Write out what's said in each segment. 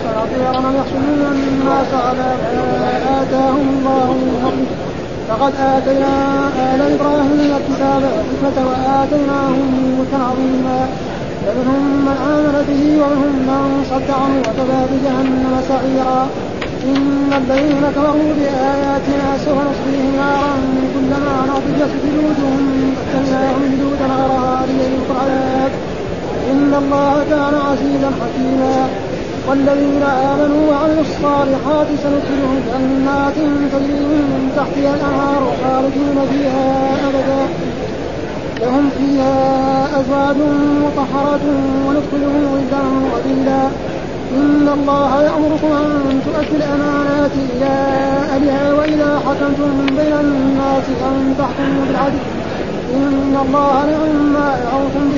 الناس نقيرا أم يحسدون الناس على ما آتاهم الله من فضله فقد آتينا آل إبراهيم الكتاب والحكمة وآتيناهم ملكا عظيما. فمنهم من آمن به ومنهم من صد عنه وكفى بجهنم سعيرا. إن الذين كفروا بآياتنا سوف نصليهم نارا كلما نضجت جلودهم بدلناهم جلودا غيرها ليذوقوا العذاب إن الله كان عزيزا حكيما. والذين آمنوا وعملوا الصالحات سندخلهم جنات تجري من تحتها الأنهار خالدين فيها أبدا. لهم فيها أزواج مطهرة وندخلهم ولدا غليلا إن الله يأمركم أن تؤدوا الأمانات إلى أهلها وإذا حكمتم بين الناس أن تحكموا بالعدل. إن الله نعم ما به.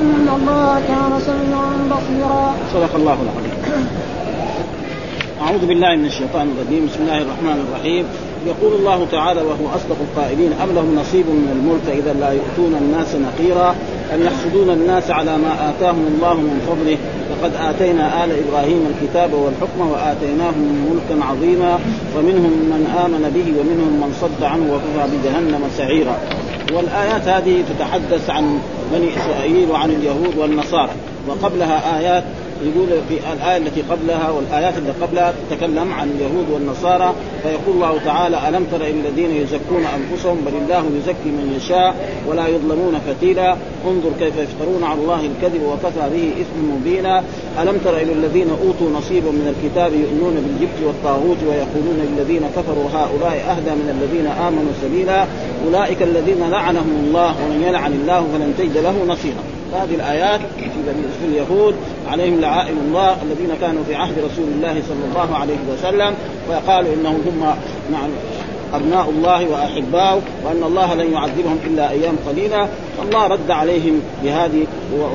إن الله كان سميعا بصيرا. صدق الله العظيم. أعوذ بالله من الشيطان الرجيم، بسم الله الرحمن الرحيم، يقول الله تعالى وهو أصدق القائلين أم لهم نصيب من الملك إذا لا يؤتون الناس نقيرا؟ أم يحسدون الناس على ما آتاهم الله من فضله؟ لقد آتينا آل إبراهيم الكتاب والحكم وآتيناهم ملكا عظيما. ومنهم من آمن به ومنهم من صد عنه وكفى بجهنم سعيرا. والآيات هذه تتحدث عن بني إسرائيل وعن اليهود والنصارى وقبلها آيات يقول في الآية التي قبلها والآيات التي قبلها تتكلم عن اليهود والنصارى فيقول الله تعالى ألم تر إلى الذين يزكون أنفسهم بل الله يزكي من يشاء ولا يظلمون فتيلا انظر كيف يفترون على الله الكذب وكفى به إثم مبينا ألم تر إلى الذين أوتوا نصيبا من الكتاب يؤمنون بالجبت والطاغوت ويقولون للذين كفروا هؤلاء أهدى من الذين آمنوا سبيلا. أولئك الذين لعنهم الله ومن يلعن الله فلن تجد له نصيرا. هذه الآيات في في اليهود عليهم لعائن الله الذين كانوا في عهد رسول الله صلى الله عليه وسلم وقالوا إنهم هم نعم أبناء الله واحباؤه وأن الله لن يعذبهم إلا أيام قليلة. فالله رد عليهم بهذه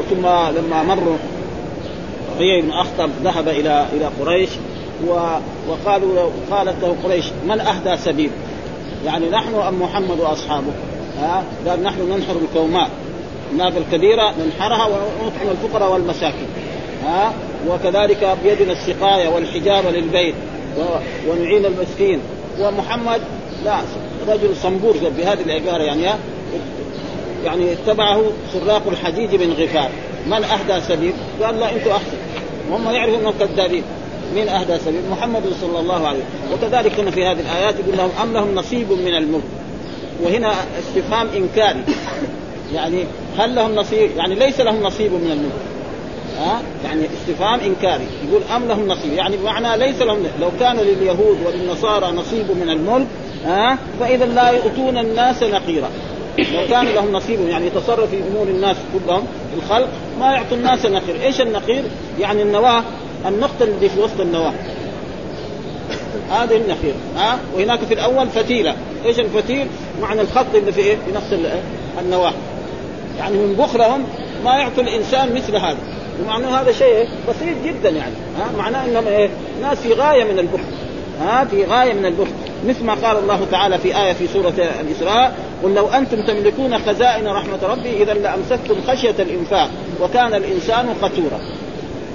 ثم لما مروا ربيع بن أخطب ذهب إلى إلى قريش وقالوا قالت له قريش من أهدى سبيل؟ يعني نحن أم محمد وأصحابه؟ ها؟ قال نحن ننحر الكوماء. الناقة الكبيرة ننحرها ونطعم الفقراء والمساكين. ها؟ وكذلك بيدنا السقاية والحجارة للبيت ونعين المسكين. ومحمد لا رجل صنبور بهذه العباره يعني يعني اتبعه سراق الحجيج بن غفار. من اهدى سبيل؟ قال لا أنتم أحسن. وهم يعرفوا أنهم كذابين. من أهدى سبيل؟ محمد صلى الله عليه وسلم. وكذلك هنا في هذه الآيات يقول لهم أم لهم نصيب من الملك. وهنا استفهام إنكاري. يعني هل لهم نصيب؟ يعني ليس لهم نصيب من الملك ها؟ يعني استفهام إنكاري. يقول أم لهم نصيب. يعني بمعنى ليس لهم لو كان لليهود وللنصارى نصيب من الملك ها؟ فإذا لا يؤتون الناس نقيرا. لو كان لهم نصيب يعني يتصرف في أمور الناس كلهم الخلق ما يعطوا الناس نقير، إيش النقير؟ يعني النواة النقطة اللي في وسط النواة. هذه النخير ها؟ وهناك في الأول فتيلة. إيش الفتيل؟ معنى الخط اللي في إيه؟ في نفس النواة. يعني من بخلهم ما يعطوا الإنسان مثل هذا. ومعنى هذا شيء بسيط جدا يعني ها؟ معناه إنهم إيه؟ ناس في غاية من البخل ها؟ في غاية من البخل. مثل ما قال الله تعالى في آية في سورة الإسراء قل لو أنتم تملكون خزائن رحمة ربي اذا لأمسكتم خشية الإنفاق وكان الإنسان قتورا.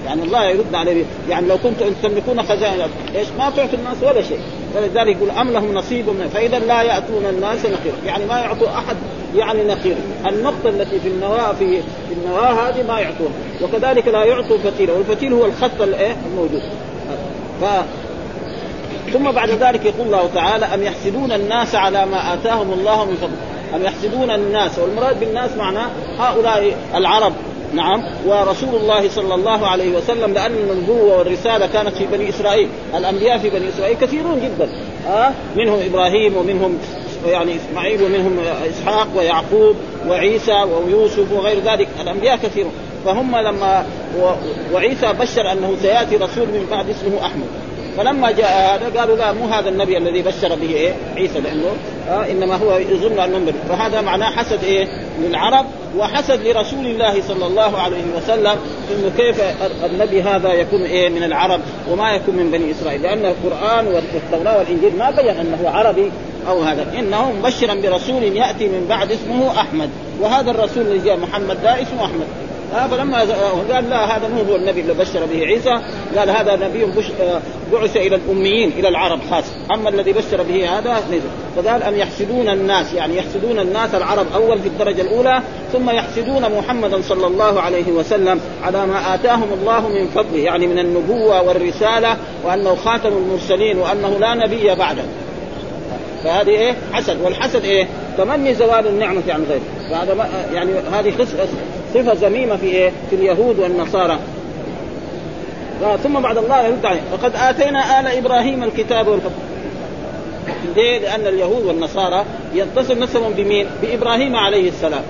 يعني الله يرد عليه يعني لو كنتم تملكون خزائن إيش؟ ما تعطوا الناس ولا شيء. فلذلك يقول أم لهم نصيب من فإذا لا يأتون الناس نقير يعني ما يعطوا أحد يعني نقير النقطة التي في النواة في, في النواة هذه ما يعطون. وكذلك لا يعطوا الفتيل والفتيل هو الخط الايه الموجود. ف ثم بعد ذلك يقول الله تعالى أم يحسدون الناس على ما آتاهم الله من فضل؟ أم يحسدون الناس. والمراد بالناس معناه هؤلاء العرب. نعم. ورسول الله صلى الله عليه وسلم لأن النبوة والرسالة كانت في بني إسرائيل. الأنبياء في بني إسرائيل كثيرون جدا. آه؟ منهم إبراهيم ومنهم يعني إسماعيل ومنهم إسحاق ويعقوب وعيسى ويوسف وغير ذلك. الأنبياء كثيرون. فهم لما وعيسى بشر أنه سيأتي رسول من بعد اسمه أحمد. فلما جاء هذا قالوا لا مو هذا النبي الذي بشر به إيه؟ عيسى لأنه آه إنما هو يظن أنه نبي فهذا معناه حسد إيه؟ للعرب وحسد لرسول الله صلى الله عليه وسلم إنه كيف النبي هذا يكون إيه؟ من العرب وما يكون من بني إسرائيل. لأن القرآن والتوراة والإنجيل ما بين أنه عربي أو هذا. إنه مبشرا برسول يأتي من بعد اسمه أحمد. وهذا الرسول اللي جاء محمد ده اسمه أحمد. فلما قال لا هذا مو هو النبي اللي بشر به عيسى. قال هذا نبي بعث إلى الأميين إلى العرب خاصه أما الذي بشر به هذا نزل. فقال ان يحسدون الناس يعني يحسدون الناس العرب أول في الدرجة الأولى ثم يحسدون محمدا صلى الله عليه وسلم على ما آتاهم الله من فضله يعني من النبوة والرسالة وأنه خاتم المرسلين وأنه لا نبي بعده. فهذه إيه؟ حسد. والحسد إيه؟ تمني زوال النعمة عن غيره. فهذا يعني هذه صفة ذميمه في إيه في اليهود والنصارى ثم بعد الله يرد عليه فقد آتينا آل إبراهيم الكتاب والحكم ليه؟ لأن اليهود والنصارى يتصل نسبهم بمين؟ بإبراهيم عليه السلام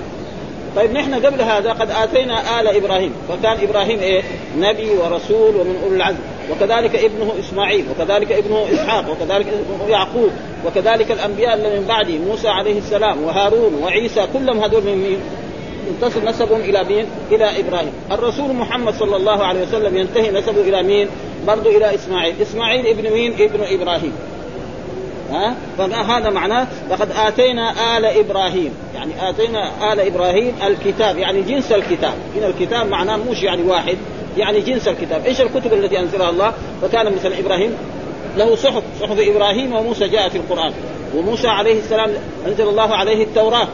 طيب نحن قبل هذا قد آتينا آل إبراهيم فكان إبراهيم إيه؟ نبي ورسول ومن أولي العزم وكذلك ابنه إسماعيل وكذلك ابنه إسحاق وكذلك ابنه يعقوب وكذلك الأنبياء اللي من بعده موسى عليه السلام وهارون وعيسى كلهم هذول من مين؟ ينتصر نسبهم إلى مين؟ إلى إبراهيم، الرسول محمد صلى الله عليه وسلم ينتهي نسبه إلى مين؟ برضه إلى إسماعيل، إسماعيل ابن مين؟ ابن إبراهيم. ها؟ فهذا معناه لقد آتينا آل إبراهيم، يعني آتينا آل إبراهيم الكتاب، يعني جنس الكتاب، هنا الكتاب معناه مش يعني واحد، يعني جنس الكتاب، إيش الكتب التي أنزلها الله؟ فكان مثلا إبراهيم له صحف، صحف إبراهيم وموسى جاء في القرآن، وموسى عليه السلام أنزل الله عليه التوراة،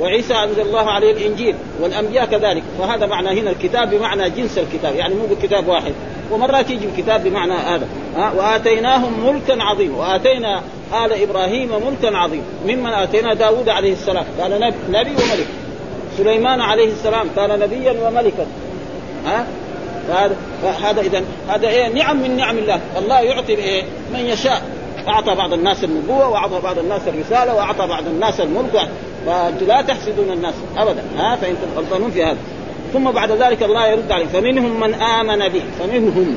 وعيسى انزل الله عليه الإنجيل والأنبياء كذلك. فهذا معنى هنا الكتاب بمعنى جنس الكتاب يعني مو بكتاب واحد. ومرات يجي الكتاب بمعنى هذا. ها وآتيناهم ملكا عظيما وآتينا آل إبراهيم ملكا عظيما. ممن آتينا؟ داود عليه السلام. كان نبي وملك. سليمان عليه السلام. كان نبيا وملكا. ها؟ هذا اذا هذا إيه؟ نعم من نعم الله. الله يعطي إيه؟ من يشاء. أعطى بعض الناس النبوة وأعطى بعض الناس الرسالة وأعطى بعض الناس الملك. فانتم لا تحسدون الناس ابدا ها؟ فانتم غلطانون في هذا. ثم بعد ذلك الله يرد عليه فمنهم من آمن به فمنهم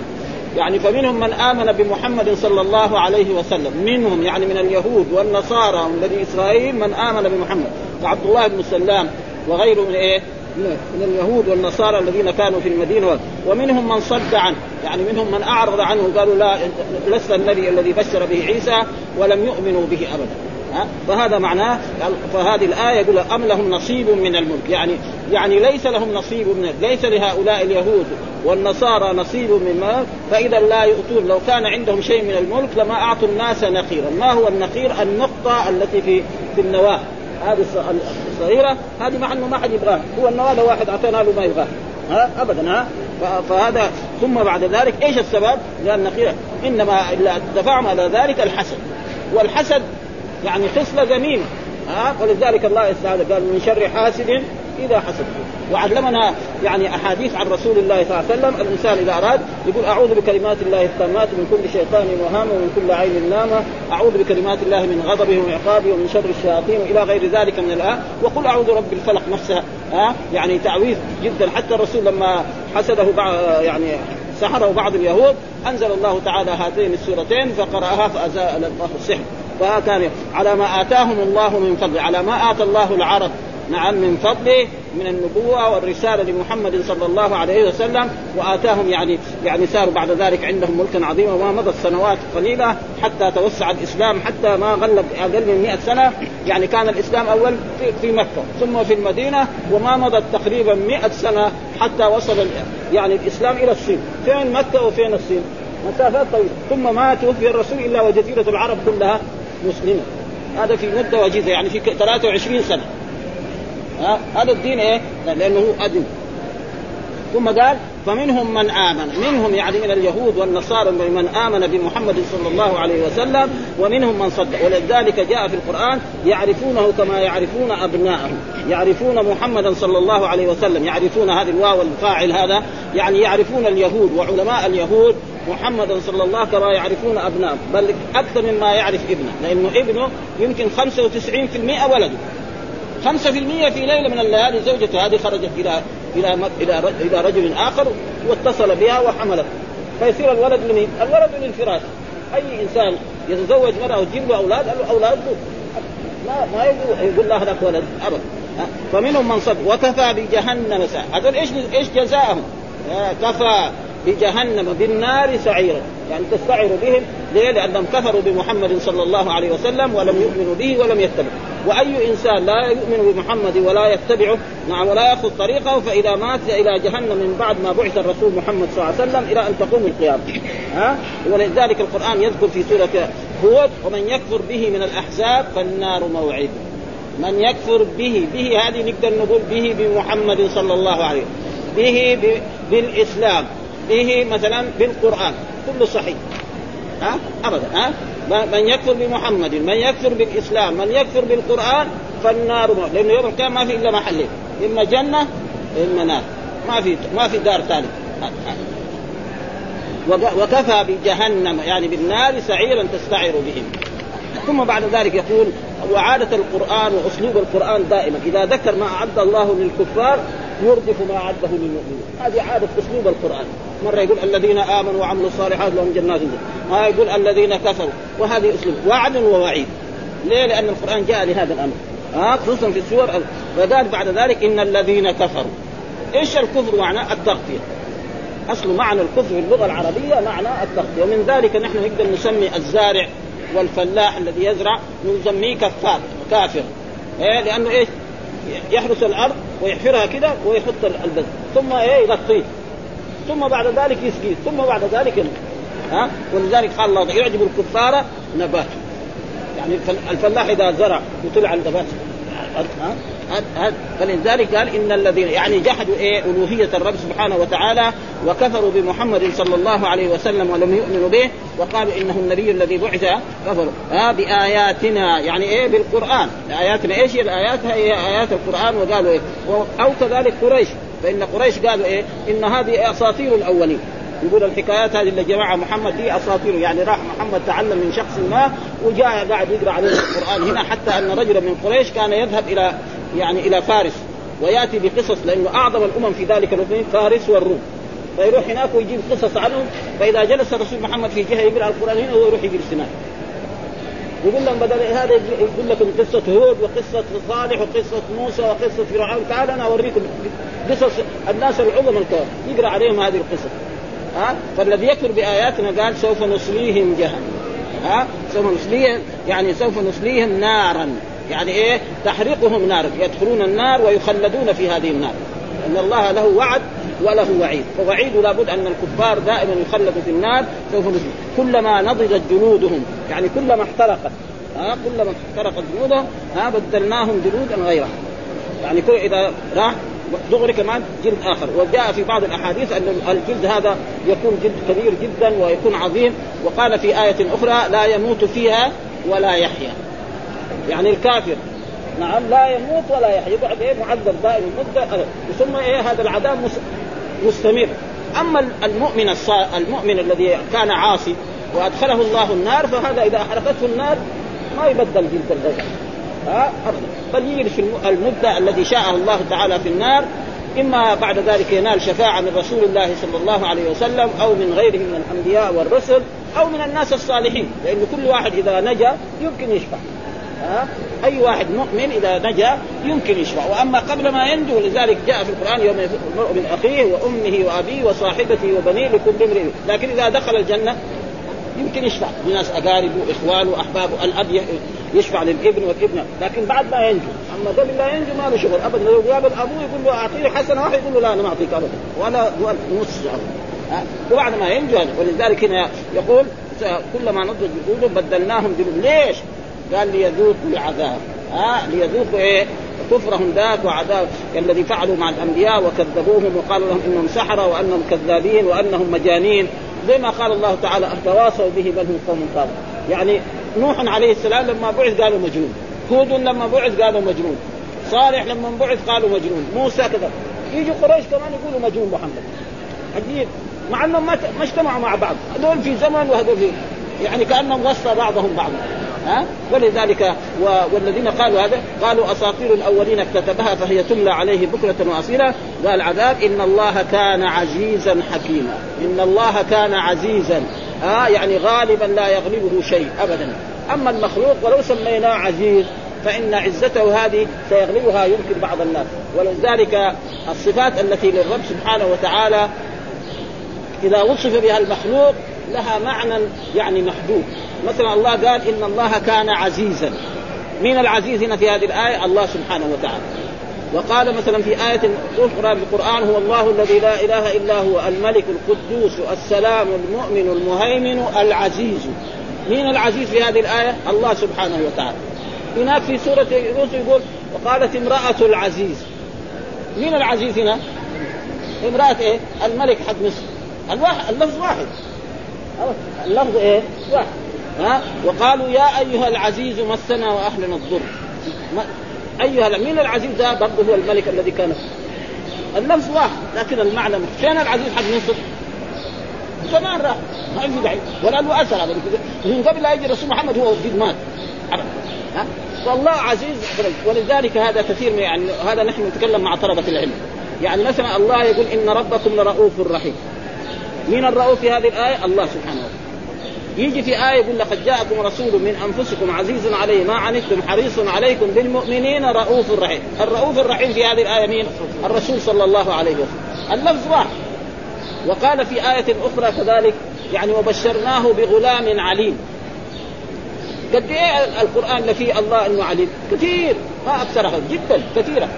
يعني فمنهم من آمن بمحمد صلى الله عليه وسلم منهم يعني من اليهود والنصارى ومن بني إسرائيل من آمن بمحمد. كعبد الله بن سلام وغيره من إيه؟ من اليهود والنصارى الذين كانوا في المدينة. ومنهم من صد عنه يعني منهم من أعرض عنه قالوا لا لست النبي الذي بشر به عيسى ولم يؤمنوا به ابدا. فهذا معناه فهذه الآية يقول أم لهم نصيب من الملك. يعني يعني ليس لهم نصيب من ليس لهؤلاء اليهود والنصارى نصيب الملك فإذا لا يؤتون. لو كان عندهم شيء من الملك لما أعطوا الناس نقيرا ما هو النقير النقطة التي في في النواة. هذه الصغيرة. هذه مع أنه ما حد يبغاها. هو النواة واحد اعطينا له ما يبغاه. ها؟ ابدا ها؟ فهذا ثم بعد ذلك إيش السبب؟ لأن إنما الا دفعهم على ذلك الحسد. والحسد يعني خصلة ذميمه ها ولذلك الله يستعاذ قال من شر حاسد إذا حسد. وعلمنا يعني أحاديث عن رسول الله صلى الله عليه وسلم. الإنسان إذا أراد يقول أعوذ بكلمات الله التامات من كل شيطان وهامه ومن كل عين لامه أعوذ بكلمات الله من غضبه وعقابه ومن شر الشياطين وإلى غير ذلك من الآن. وقل أعوذ برب الفلق نفسها ها يعني تعويذ جدا. حتى الرسول لما حسده يعني سحره بعض اليهود أنزل الله تعالى هاتين السورتين فقرأها فأزال الله السحر. فكان على ما آتاهم الله من فضله على ما آتى الله العرب نعم من فضله من النبوة والرسالة لمحمد صلى الله عليه وسلم وآتاهم يعني يعني صاروا بعد ذلك عندهم ملكا عظيما وما مضت سنوات قليلة حتى توسع الإسلام حتى ما غلب أقل من 100 سنة. يعني كان الإسلام أول في, في مكة ثم في المدينة وما مضت تقريبا 100 سنة حتى وصل يعني الإسلام إلى الصين. فين مكة وفين الصين؟ مسافات طويلة. ثم ما توفي الرسول إلا وجزيرة العرب كلها. مسلمة. هذا في مدة وجيزة يعني في 23 سنة. ها؟ هذا الدين إيه؟ لأنه اذن ثم قال فمنهم من آمن. منهم يعني من اليهود والنصارى من آمن بمحمد صلى الله عليه وسلم ومنهم من صدق. ولذلك جاء في القرآن يعرفونه كما يعرفون أبناءهم. يعرفون محمدا صلى الله عليه وسلم. يعرفون هذه الواو الفاعل هذا. يعني يعرفون اليهود وعلماء اليهود محمدا صلى الله كما يعرفون أبناءهم. بل أكثر مما يعرف ابنه. لأنه ابنه يمكن 95% ولده. 5% في ليلة من الليالي زوجته هذه خرجت إلى إلى إلى إلى رجل آخر واتصل بها وحملت فيصير الولد لمين؟ الولد للفراش أي إنسان يتزوج مرأة وتجيب له أولاد الأولاد له. ما ما يقول له هذاك ولد ابدا فمنهم من صد وكفى بجهنم ساعة هذول إيش إيش جزاءهم؟ كفى بجهنم بالنار سعيرا. يعني تستعر بهم ليه؟ لأنهم كفروا بمحمد صلى الله عليه وسلم ولم يؤمنوا به ولم يتبعوا وأي إنسان لا يؤمن بمحمد ولا يتبعه نعم ولا يأخذ طريقه فإذا مات إلى جهنم من بعد ما بعث الرسول محمد صلى الله عليه وسلم إلى أن تقوم القيامة. ها؟ ولذلك القرآن يذكر في سورة هود ومن يكفر به من الأحزاب فالنار موعد من يكفر به به هذه نقدر نقول به بمحمد صلى الله عليه وسلم. به بالإسلام به مثلا بالقرآن كله صحيح. ها؟ ابدا ها؟ من يكفر بمحمد من يكفر بالإسلام من يكفر بالقرآن فالنار موعد لأنه يوم القيامة ما في إلا محلين إما جنة إما نار. ما في ما في دار ثالث. وكفى بجهنم يعني بالنار سعيرا تستعر بهم. ثم بعد ذلك يقول وعادة القرآن وأسلوب القرآن دائما. إذا ذكر ما أعد الله للكفار يردف ما أعده للمؤمنين. هذه عادة أسلوب القرآن. مرة يقول الذين آمنوا وعملوا الصالحات لهم جنات ما يقول الذين كفروا. وهذه أسلوب. وعد ووعيد. ليه؟ لأن القرآن جاء لهذا الأمر. ها؟ خصوصا في السور. فقال بعد ذلك إن الذين كفروا. إيش الكفر؟ معناه؟ التغطية. أصل معنى الكفر في اللغة العربية معنى التغطية. ومن ذلك نحن نقدر نسمي الزارع والفلاح الذي يزرع نسميه كفار كافر. إيه؟ لأنه إيش؟ يحرس الأرض ويحفرها كده ويحط البذر. ثم إيه؟ يغطيه. ثم بعد ذلك يسقيه ثم بعد ذلك. ها؟ ولذلك قال الله يعجب الكفار نباته. يعني الفلاح إذا زرع وطلع النبات فلذلك قال إن الذين يعني جحدوا إيه؟ ألوهية الرب سبحانه وتعالى وكفروا بمحمد صلى الله عليه وسلم ولم يؤمنوا به وقالوا إنه النبي الذي بعث كفروا ها؟ بآياتنا يعني إيه؟ بالقرآن. اياتنا إيش هي؟ الايات هي آيات القرآن. وقالوا إيه؟ أو كذلك قريش. فإن قريش قالوا إيه؟ إن هذه أساطير الأولين. يقول الحكايات هذه اللي جمعها محمد دي أساطير. يعني راح محمد تعلم من شخص ما وجاء قاعد يقرأ عليه القرآن. هنا حتى أن رجلا من قريش كان يذهب إلى يعني إلى فارس ويأتي بقصص لأنه أعظم الأمم في ذلك الوقت فارس والروم. فيروح هناك ويجيب قصص عنهم. فإذا جلس الرسول محمد في جهة يقرأ القرآن هنا وهو يروح يجلس هناك يقول لهم بدل هذا يقول لكم قصة هود وقصة صالح وقصة موسى وقصة فرعون تعال أنا أوريكم قصص الناس العظم الكون. يقرأ عليهم هذه القصص ها؟ فالذي يكفر بآياتنا قال سوف نصليهم جهنم. ها؟ سوف نصليهم يعني سوف نصليهم نارا. يعني إيه؟ تحرقهم نارا. يدخلون النار ويخلدون في هذه النار. إن الله له وعد وله وعيد. فوعيد لابد أن الكفار دائما يخلدوا في النار سوف نصلي كلما نضجت جلودهم يعني كلما احترقت ها كلما احترقت جلودهم ها بدلناهم جلودا غيرها يعني كل إذا راح دغري كمان جلد آخر. وجاء في بعض الأحاديث أن الجلد هذا يكون جلد كبير جدا ويكون عظيم. وقال في آية أخرى لا يموت فيها ولا يحيا. يعني الكافر نعم لا يموت ولا يحيا يقعد إيه؟ معذب دائما مده ثم إيه؟ هذا العذاب مستمر. أما المؤمن. المؤمن الذي كان عاصي وأدخله الله النار فهذا إذا أحرقته النار ما يبدل جلد الغير ها؟ أبدا. بل يجلس المده الذي شاءه الله تعالى في النار إما بعد ذلك ينال شفاعة من رسول الله صلى الله عليه وسلم أو من غيره من الأنبياء والرسل أو من الناس الصالحين. لأن كل واحد إذا نجا يمكن يشفع. ها؟ أي واحد مؤمن إذا نجا يمكن يشفع. وأما قبل ما ينجو لذلك جاء في القرآن يوم المرء من أخيه وأمه وأبيه وصاحبته وبنيه لكل امرئ لكن إذا دخل الجنة يمكن يشفع. لناس اقاربه اخوانه احبابه الاب يشفع للابن والابنه لكن بعد ما ينجو. أما قبل لا ينجو ما له شغل ابدا. لو قابل ابوه يقول له أعطيه حسنة واحد يقول له لا أنا ما أعطيك ابدا. ولا نص وبعد ما ينجو ولذلك هنا يقول كلما نضج جلودهم بدلناهم جلود ليش؟ قال ليذوقوا العذاب. ها؟ ليذوقوا إيه؟ كفرهم ذاك وعذاب الذي فعلوا مع الأنبياء وكذبوهم وقالوا لهم إنهم سحرة وأنهم كذابين وأنهم مجانين. زي ما قال الله تعالى تواصوا به بل هم قوم طاغون يعني نوح عليه السلام لما بعث قالوا مجنون. هود لما بعث قالوا مجنون. صالح لما بعث قالوا مجنون. موسى كذا. يجي قريش كمان يقولوا مجنون محمد. عجيب. مع إنهم ما اجتمعوا مع بعض. هذول في زمن وهذول في يعني كأنهم وصى بعضهم بعضا ها؟ ولذلك. والذين قالوا هذا قالوا أساطير الأولين اكتتبها فهي تملى عليه بكرة وأصيلا. قال عذاب إن الله كان عزيزا حكيما. إن الله كان عزيزا. ها يعني غالبا لا يغلبه شيء أبدا. أما المخلوق ولو سميناه عزيز فإن عزته هذه سيغلبها يمكن بعض الناس. ولذلك الصفات التي للرب سبحانه وتعالى إذا وصف بها المخلوق لها معنى يعني محدود مثلا الله قال إن الله كان عزيزا مين العزيز هنا في هذه الآية؟ الله سبحانه وتعالى وقال مثلا في آية أخرى في القرآن هو الله الذي لا إله إلا هو الملك القدوس السلام المؤمن المهيمن العزيز مين العزيز في هذه الآية؟ الله سبحانه وتعالى هناك في سورة يونس يقول وقالت امرأة العزيز مين العزيز هنا؟ امرأة إيه؟ الملك حق مصر الواحد اللفظ واحد اللفظ إيه؟ واحد. ها؟ وقالوا يا أيها العزيز مسنا وأهلنا الضر. أيها مين العزيز ده؟ برضه هو الملك الذي كان. اللفظ واحد لكن المعنى فين العزيز حق مصر؟ زمان راح. ما في داعي ولا له أثر هذا. من قبل لا يجي الرسول محمد هو قد مات. ها؟ فالله عزيز. ولذلك هذا كثير من يعني هذا نحن نتكلم مع طلبة العلم. يعني مثلا الله يقول إن ربكم لرؤوف رحيم. مين الرؤوف في هذه الآية؟ الله سبحانه وتعالى. يجي في آية يقول لقد جاءكم رسول من أنفسكم عزيز عليه ما عنتم حريص عليكم بالمؤمنين رؤوف رحيم. الرؤوف الرحيم في هذه الآية مين؟ الرسول صلى الله عليه وسلم. اللفظ واحد. وقال في آية أخرى كذلك يعني وبشرناه بغلام عليم. قد إيه القرآن فيه الله إنه عليم؟ كثير. ما أكثرها جدا كثيرة.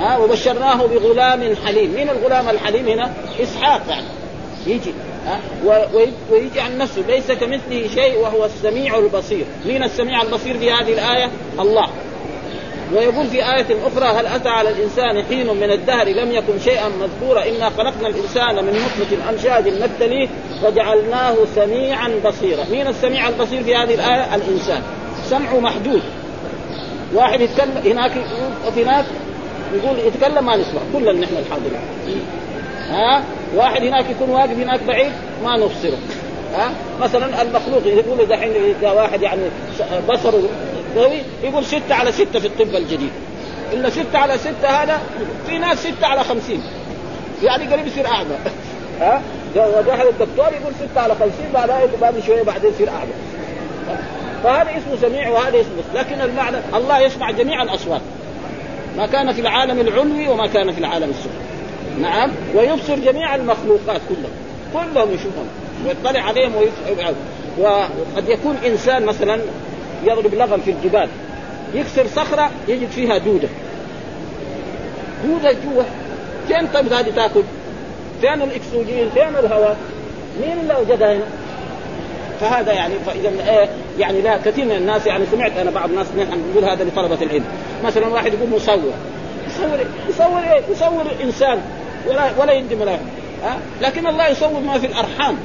ها وبشرناه بغلام حليم. مين الغلام الحليم هنا؟ إسحاق يعني. يجي ويجي عن نفسه ليس كمثله شيء وهو السميع البصير. مين السميع البصير في هذه الآية؟ الله. ويقول في آية أخرى هل أتى على الإنسان حين من الدهر لم يكن شيئا مذكورا؟ إنا خلقنا الإنسان من نطفة أمشاج نبتليه وجعلناه سميعا بصيرا. مين السميع البصير في هذه الآية؟ الإنسان. سمعه محدود. واحد يتكلم هناك وفي هناك يقول يتكلم ما نسمع. كلنا نحن الحاضرين. ها؟ واحد هناك يكون واقف هناك بعيد ما نبصره ها؟ مثلا المخلوق يقول دحين واحد يعني بصره قوي يقول ستة على ستة في الطب الجديد. إلا ستة على ستة هذا في ناس ستة على خمسين. يعني قريب يصير أعمى. ها؟ واحد الدكتور يقول ستة على خمسين بعد بعد شوية بعدين يصير أعمى. فهذا اسمه سميع وهذا اسمه لكن المعنى الله يسمع جميع الأصوات. ما كان في العالم العلوي وما كان في العالم السفلي. نعم ويبصر جميع المخلوقات كلهم كلهم يشوفهم ويطلع عليهم ويفعل وقد يكون إنسان مثلا يضرب لغم في الجبال يكسر صخرة يجد فيها دودة دودة جوا فين طيب هذه تأكل؟ فين الأكسجين؟ فين الهواء؟ مين اللي وجدها هنا؟ فهذا يعني فاذا إيه يعني لا كثير من الناس يعني سمعت أنا بعض الناس نقول هذا لطلبة العلم مثلا واحد يقول مصور يصور يصور إيه؟ يصور إنسان ولا ولا يندم ولا ها؟ لكن الله يصور ما في الأرحام.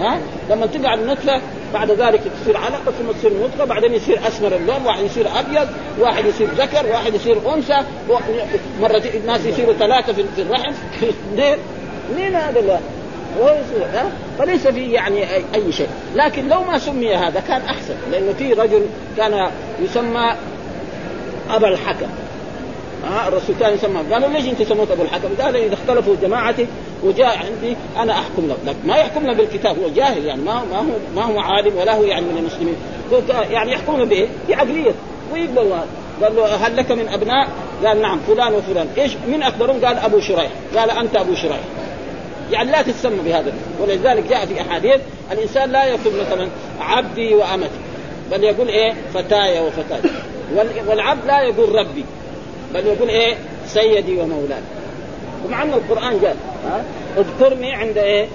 ها؟ لما تقع النطفة بعد ذلك تصير علقة ثم تصير نطفة بعدين يصير أسمر اللون واحد يصير أبيض واحد يصير ذكر واحد يصير أنثى مرة الناس يصيروا ثلاثة في الرحم. اثنين مين هذا؟ ها؟ فليس فيه يعني اي شيء. لكن لو ما سمي هذا كان أحسن لأنه في رجل كان يسمى أبا الحكم. ها الرسول كان يسمى قالوا ليش انت سموت أبو الحكم؟ قال إذا اختلفوا جماعتي وجاء عندي أنا أحكم لك. ما يحكم له بالكتاب هو جاهل يعني ما ما هو ما هو عالم ولا هو يعني من المسلمين. يعني يحكم بايه؟ بعقليه ويقبل قال له هل لك من أبناء؟ قال نعم فلان وفلان، إيش؟ من أكبرهم؟ قال أبو شريح، قال أنت أبو شريح. يعني لا تسمى بهذا. ولذلك جاء في أحاديث الإنسان لا يقول مثلا عبدي وأمتي. بل يقول إيه؟ فتاي وفتاي والعبد لا يقول ربي. بل يقول إيه؟ سيدي ومولاي. ومع أن القرآن قال ها؟ اذكرني عند إيه؟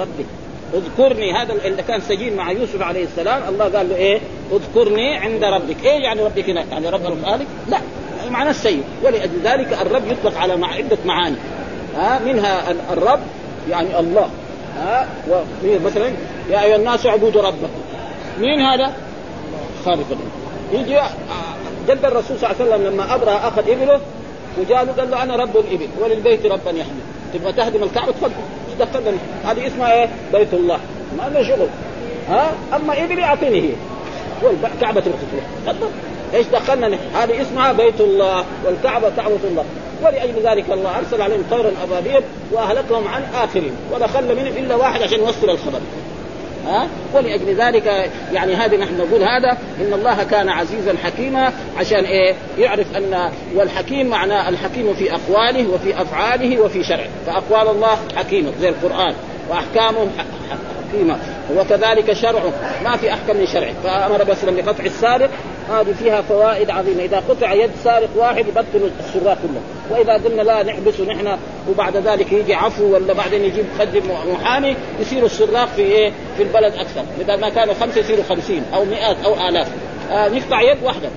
ربي. اذكرني هذا اللي كان سجين مع يوسف عليه السلام الله قال له إيه؟ اذكرني عند ربك. إيه يعني ربك هنا؟ يعني رب الخالق لا. معنى السيد. ولأجل ذلك الرب يطلق على عدة معاني. ها؟ منها الرب يعني الله. ها؟ مثلا يا أيها الناس اعبدوا ربكم. مين هذا؟ خالق يجي جد الرسول صلى الله عليه وسلم لما ابرى أخذ إبله وجاء له قال له أنا رب الإبل وللبيت ربا يحمي تبغى تهدم الكعبة؟ تفضل. دخلنا هذه اسمها إيه؟ بيت الله. ما له شغل. ها؟ أما إبلي أعطيني هي. والكعبة تبغى تفضل. إيش دخلنا هذه اسمها بيت الله والكعبة كعبه الله. ولأجل ذلك الله أرسل عليهم طيرا أبابيل وأهلكهم عن اخرهم خلى منهم إلا واحد عشان يوصل الخبر. ها؟ ولأجل ذلك يعني هذه نحن نقول هذا إن الله كان عزيزا حكيما عشان إيه؟ يعرف أن والحكيم معناه الحكيم في أقواله وفي أفعاله وفي شرعه. فأقوال الله حكيمه زي القرآن وأحكامه حكيمة. وكذلك شرعه. ما في أحكم من شرعه. فأمر بس بقطع السارق هذه فيها فوائد عظيمة. إذا قطع يد سارق واحد يبطل السراق كله. وإذا قلنا لا نحبسه نحن وبعد ذلك يجي عفو ولا بعدين يجيب يقدم محامي يصير السراق في إيه؟ في البلد أكثر. بدل ما كانوا خمسة يصيروا خمسين أو مئات أو آلاف. آه نقطع يد واحدة.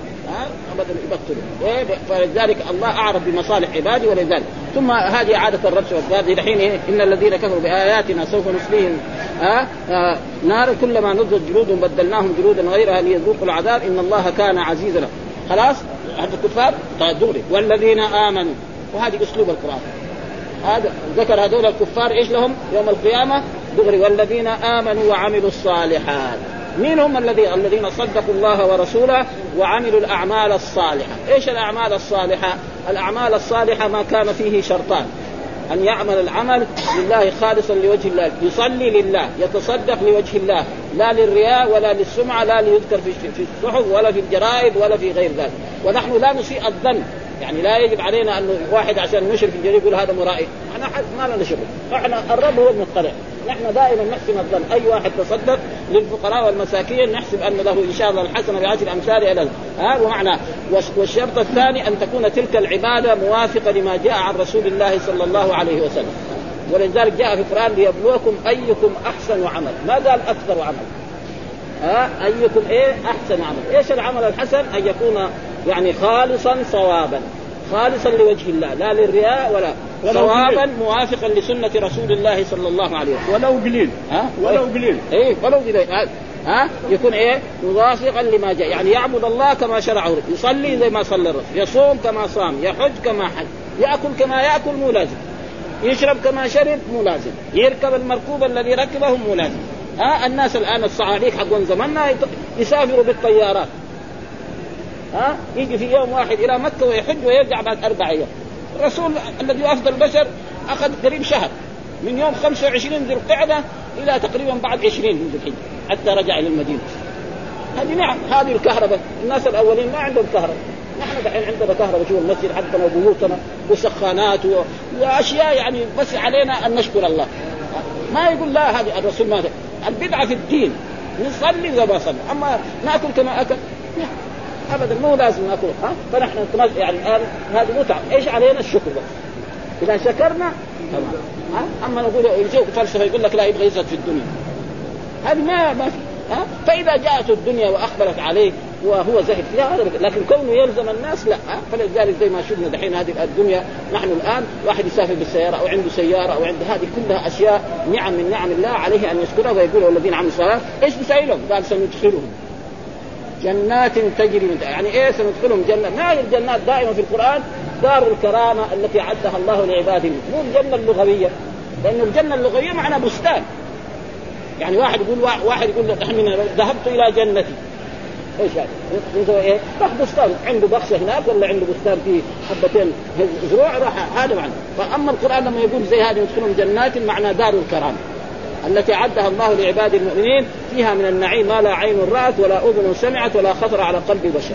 أبدا يبطلوا. فلذلك الله أعرف بمصالح عباده ولذلك. ثم هذه عادة الربش والذات دحين إيه؟ إن الذين كفروا بآياتنا سوف نصليهم. ها آه نار كلما نضجت جلودهم بدلناهم جلودا غيرها ليذوقوا العذاب. إن الله كان عزيزا خلاص؟ هذا الكفار؟ طيب دغري والذين آمنوا. وهذه أسلوب القرآن. هذا ذكر هذول الكفار إيش لهم؟ يوم القيامة؟ دغري. والذين آمنوا وعملوا الصالحات. مين هم الذين الذين صدقوا الله ورسوله وعملوا الأعمال الصالحة، إيش الأعمال الصالحة؟ الأعمال الصالحة ما كان فيه شرطان. أن يعمل العمل لله خالصا لوجه الله، يصلي لله، يتصدق لوجه الله، لا للرياء ولا للسمعة، لا ليذكر في في الصحف ولا في الجرائد ولا في غير ذلك، ونحن لا نسيء الظن، يعني لا يجب علينا أن واحد عشان نشر في الجريدة يقول هذا مرائي، إحنا ما لنا شغل، إحنا الرب هو المطلع، نحن دائما نحسن الظن. أي واحد تصدق للفقراء والمساكين نحسب أن له إن شاء الله الحسنة بعشر امثالها له ها ومعنى والشرط الثاني أن تكون تلك العبادة موافقة لما جاء عن رسول الله صلى الله عليه وسلم. ولذلك جاء في القرآن ليبلوكم أيكم أحسن عمل. ما قال أكثر عمل؟ ها أيكم إيه؟ أحسن عمل. إيش العمل الحسن؟ أن يكون يعني خالصا صوابا. خالصا لوجه الله لا للرياء ولا. صوابا موافقا لسنة رسول الله صلى الله عليه وسلم. ولو قليل. ها؟ ولو قليل. إيه ولو قليل. ها؟ يكون إيه؟ موافقا لما جاء. يعني يعبد الله كما شرعه يصلي زي ما صلى الرسول. يصوم كما صام. يحج كما حج. يأكل كما يأكل مو لازم. يشرب كما شرب مو لازم. يركب المركوب الذي ركبه مو لازم. ها؟ الناس الآن الصعاليك حقون زماننا يسافروا بالطيارات. ها؟ يجي في يوم واحد إلى مكة ويحج ويرجع بعد أربع أيام. الرسول الذي افضل البشر أخذ قريب شهر. من يوم 25 ذي القعدة إلى تقريبا بعد 20 من ذي الحجة حتى رجع إلى المدينة. هذه نعم هذه الكهرباء. الناس الأولين ما عندهم كهرباء. نحن دحين عندنا كهرباء شوف المسجد حقنا وبيوتنا وسخانات. وأشياء يعني بس علينا أن نشكر الله. ما يقول لا هذه الرسول ما البدعة في الدين. نصلي زي ما صلي. أما نأكل كما أكل. ابدا مو لازم ناكل ها؟ فنحن يعني الان هذه متعه إيش علينا؟ الشكر بس. إذا شكرنا تمام. ها؟ أما نقول يجيك فلسفه يقول لك لا يبغى يزهد في الدنيا. هذه ما ما في ها؟ فإذا جاءت الدنيا واقبلت عليه وهو زهد فيها هذا لكن كونه يلزم الناس لا ها؟ فلذلك زي ما شفنا دحين هذه الدنيا نحن الآن واحد يسافر بالسيارة أو عنده سيارة أو عنده هذه كلها أشياء نعم من نعم الله عليه أن يشكرها ويقول الذين عملوا الصلاه إيش نسوي لهم؟ قال سندخلهم جنات تجري من يعني إيه سندخلهم جنة؟ ما هي الجنات دائما في القرآن دار الكرامة التي عدها الله لعباده. مو الجنة اللغوية. لأن الجنة اللغوية معنى بستان. يعني واحد يقول واحد يقول من ذهبت إلى جنتي. إيش يعني؟ يسوي إيه؟ راح بستان. عنده بخشة هناك ولا عنده بستان فيه حبتين؟ زروع راح هذا معنى. فأما القرآن لما يقول زي هذه يدخلون جنات معنى دار الكرامة. التي عدها الله لعباد المؤمنين فيها من النعيم ما لا عين رأت ولا أذن سمعت ولا خطر على قلب بشر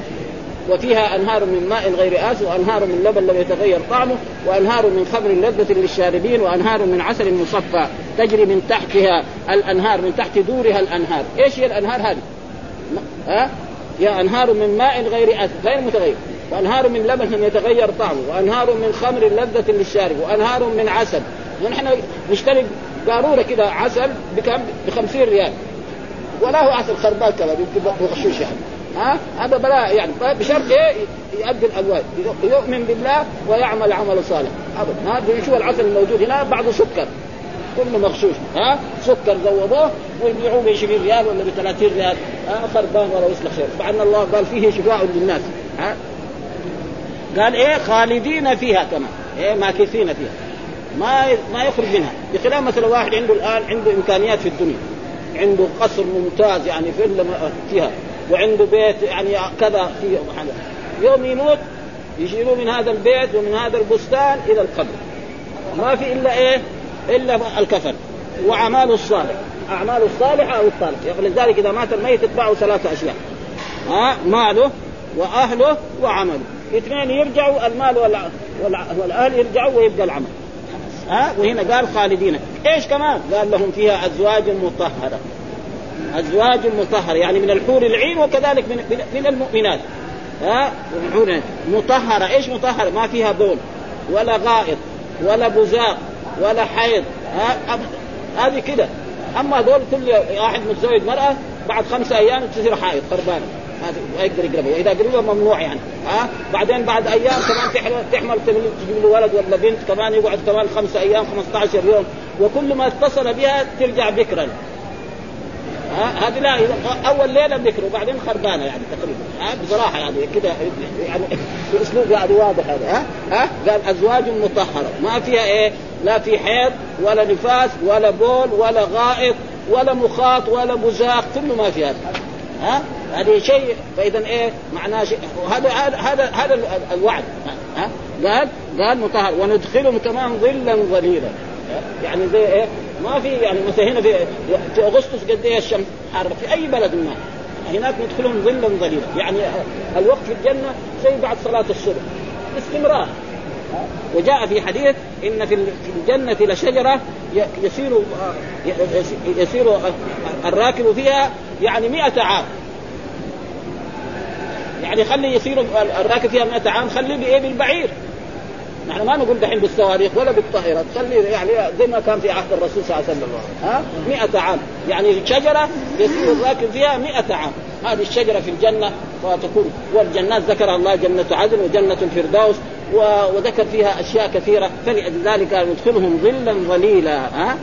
وفيها أنهار من ماء غير آس وأنهار من لبن لم يتغير طعمه وأنهار من خمر لذة للشاربين وأنهار من عسل مصفى تجري من تحتها الأنهار من تحت دورها الأنهار، إيش هي الأنهار هذه؟ ها؟ يا أنهار من ماء غير آس غير متغير وأنهار من لبن لم يتغير طعمه وأنهار من خمر لذة للشارب وأنهار من عسل ونحن نشتري قاروره كده عسل بكم؟ ب 50 ريال. ولا هو عسل خربان كذا بغشوش يعني. ها؟ هذا بلاء يعني بشرط إيه؟ يؤدي الألوان. يؤمن بالله ويعمل عمل صالح. أبدا. ها شوف العسل الموجود هنا؟ بعضه سكر. كله مغشوش. ها؟ سكر زودوه ويبيعوه ب 20 ريال ولا ب 30 ريال. ها؟ خربان ولا يصلح خير. مع ان الله قال فيه شفاء للناس. ها؟ قال إيه؟ خالدين فيها كمان إيه؟ ماكثين فيها. ما ما يخرج منها. بخلاف مثلا واحد عنده الآن عنده إمكانيات في الدنيا. عنده قصر ممتاز يعني في فيها. وعنده بيت يعني كذا في يوم يموت يشيلوه من هذا البيت ومن هذا البستان إلى القبر. ما في إلا إيه؟ إلا الكفن. وأعماله الصالح أعماله الصالحة أو الصالحه لذلك إذا مات الميت يتبعه ثلاثة أشياء. ها؟ ماله وأهله وعمله. اثنين يرجعوا المال والأهل يرجعوا ويبقى العمل. ها؟ وهنا قال خالدين. إيش كمان؟ قال لهم فيها أزواج مطهرة. أزواج مطهر يعني من الحور العين وكذلك من من المؤمنات. ها؟ مطهرة. إيش مطهرة؟ ما فيها بول ولا غائط ولا بزاق ولا حيض. ها؟ هذه كده. أما دول كل واحد متزوج مرأة بعد خمسة أيام تصير حائض خربانة ما يقدر يقربها إذا قربها ممنوع يعني. ها؟ بعدين بعد أيام كمان تحمل تحمل تجيب له ولد ولا بنت كمان يقعد كمان خمسة أيام 15 يوم. وكل ما اتصل بها ترجع بكرا. هذه لا أول ليلة بكر وبعدين خربانة يعني تقريبا. ها؟ بصراحة يعني كده يعني باسلوب يعني واضح هذا. ها؟ ها؟ قال أزواج مطهرة. ما فيها إيه؟ لا في حيض ولا نفاس ولا بول ولا غائط ولا مخاط ولا بزاق كله ما في هذا ها؟ هذه شيء فإذا إيه معناه شيء. هذا هذا هذا الوعد. ها؟ قال قال مطهر. وندخلهم كمان ظلا ظليلا. يعني زي إيه ما في يعني مثلا هنا في في أغسطس قد إيه الشمس حارة في أي بلد ما. هناك ندخلهم ظلا ظليلا. يعني الوقت في الجنة زي بعد صلاة الصبح. باستمرار. وجاء في حديث إن في الجنة لشجرة يسير يسير الراكب فيها يعني مئة عام. يعني خلي يسير الراكب فيها 100 عام خليه بإيه؟ بالبعير. نحن ما نقول دحين بالصواريخ ولا بالطائرات خلي يعني زي ما كان في عهد الرسول صلى الله عليه وسلم ها؟ 100 عام. يعني شجرة يسير الراكب فيها 100 عام. هذه الشجرة في الجنة فتكون والجنات ذكر الله جنة عدن وجنة الفردوس وذكر فيها أشياء كثيرة. فلذلك ندخلهم ظلا ظليلا. ها؟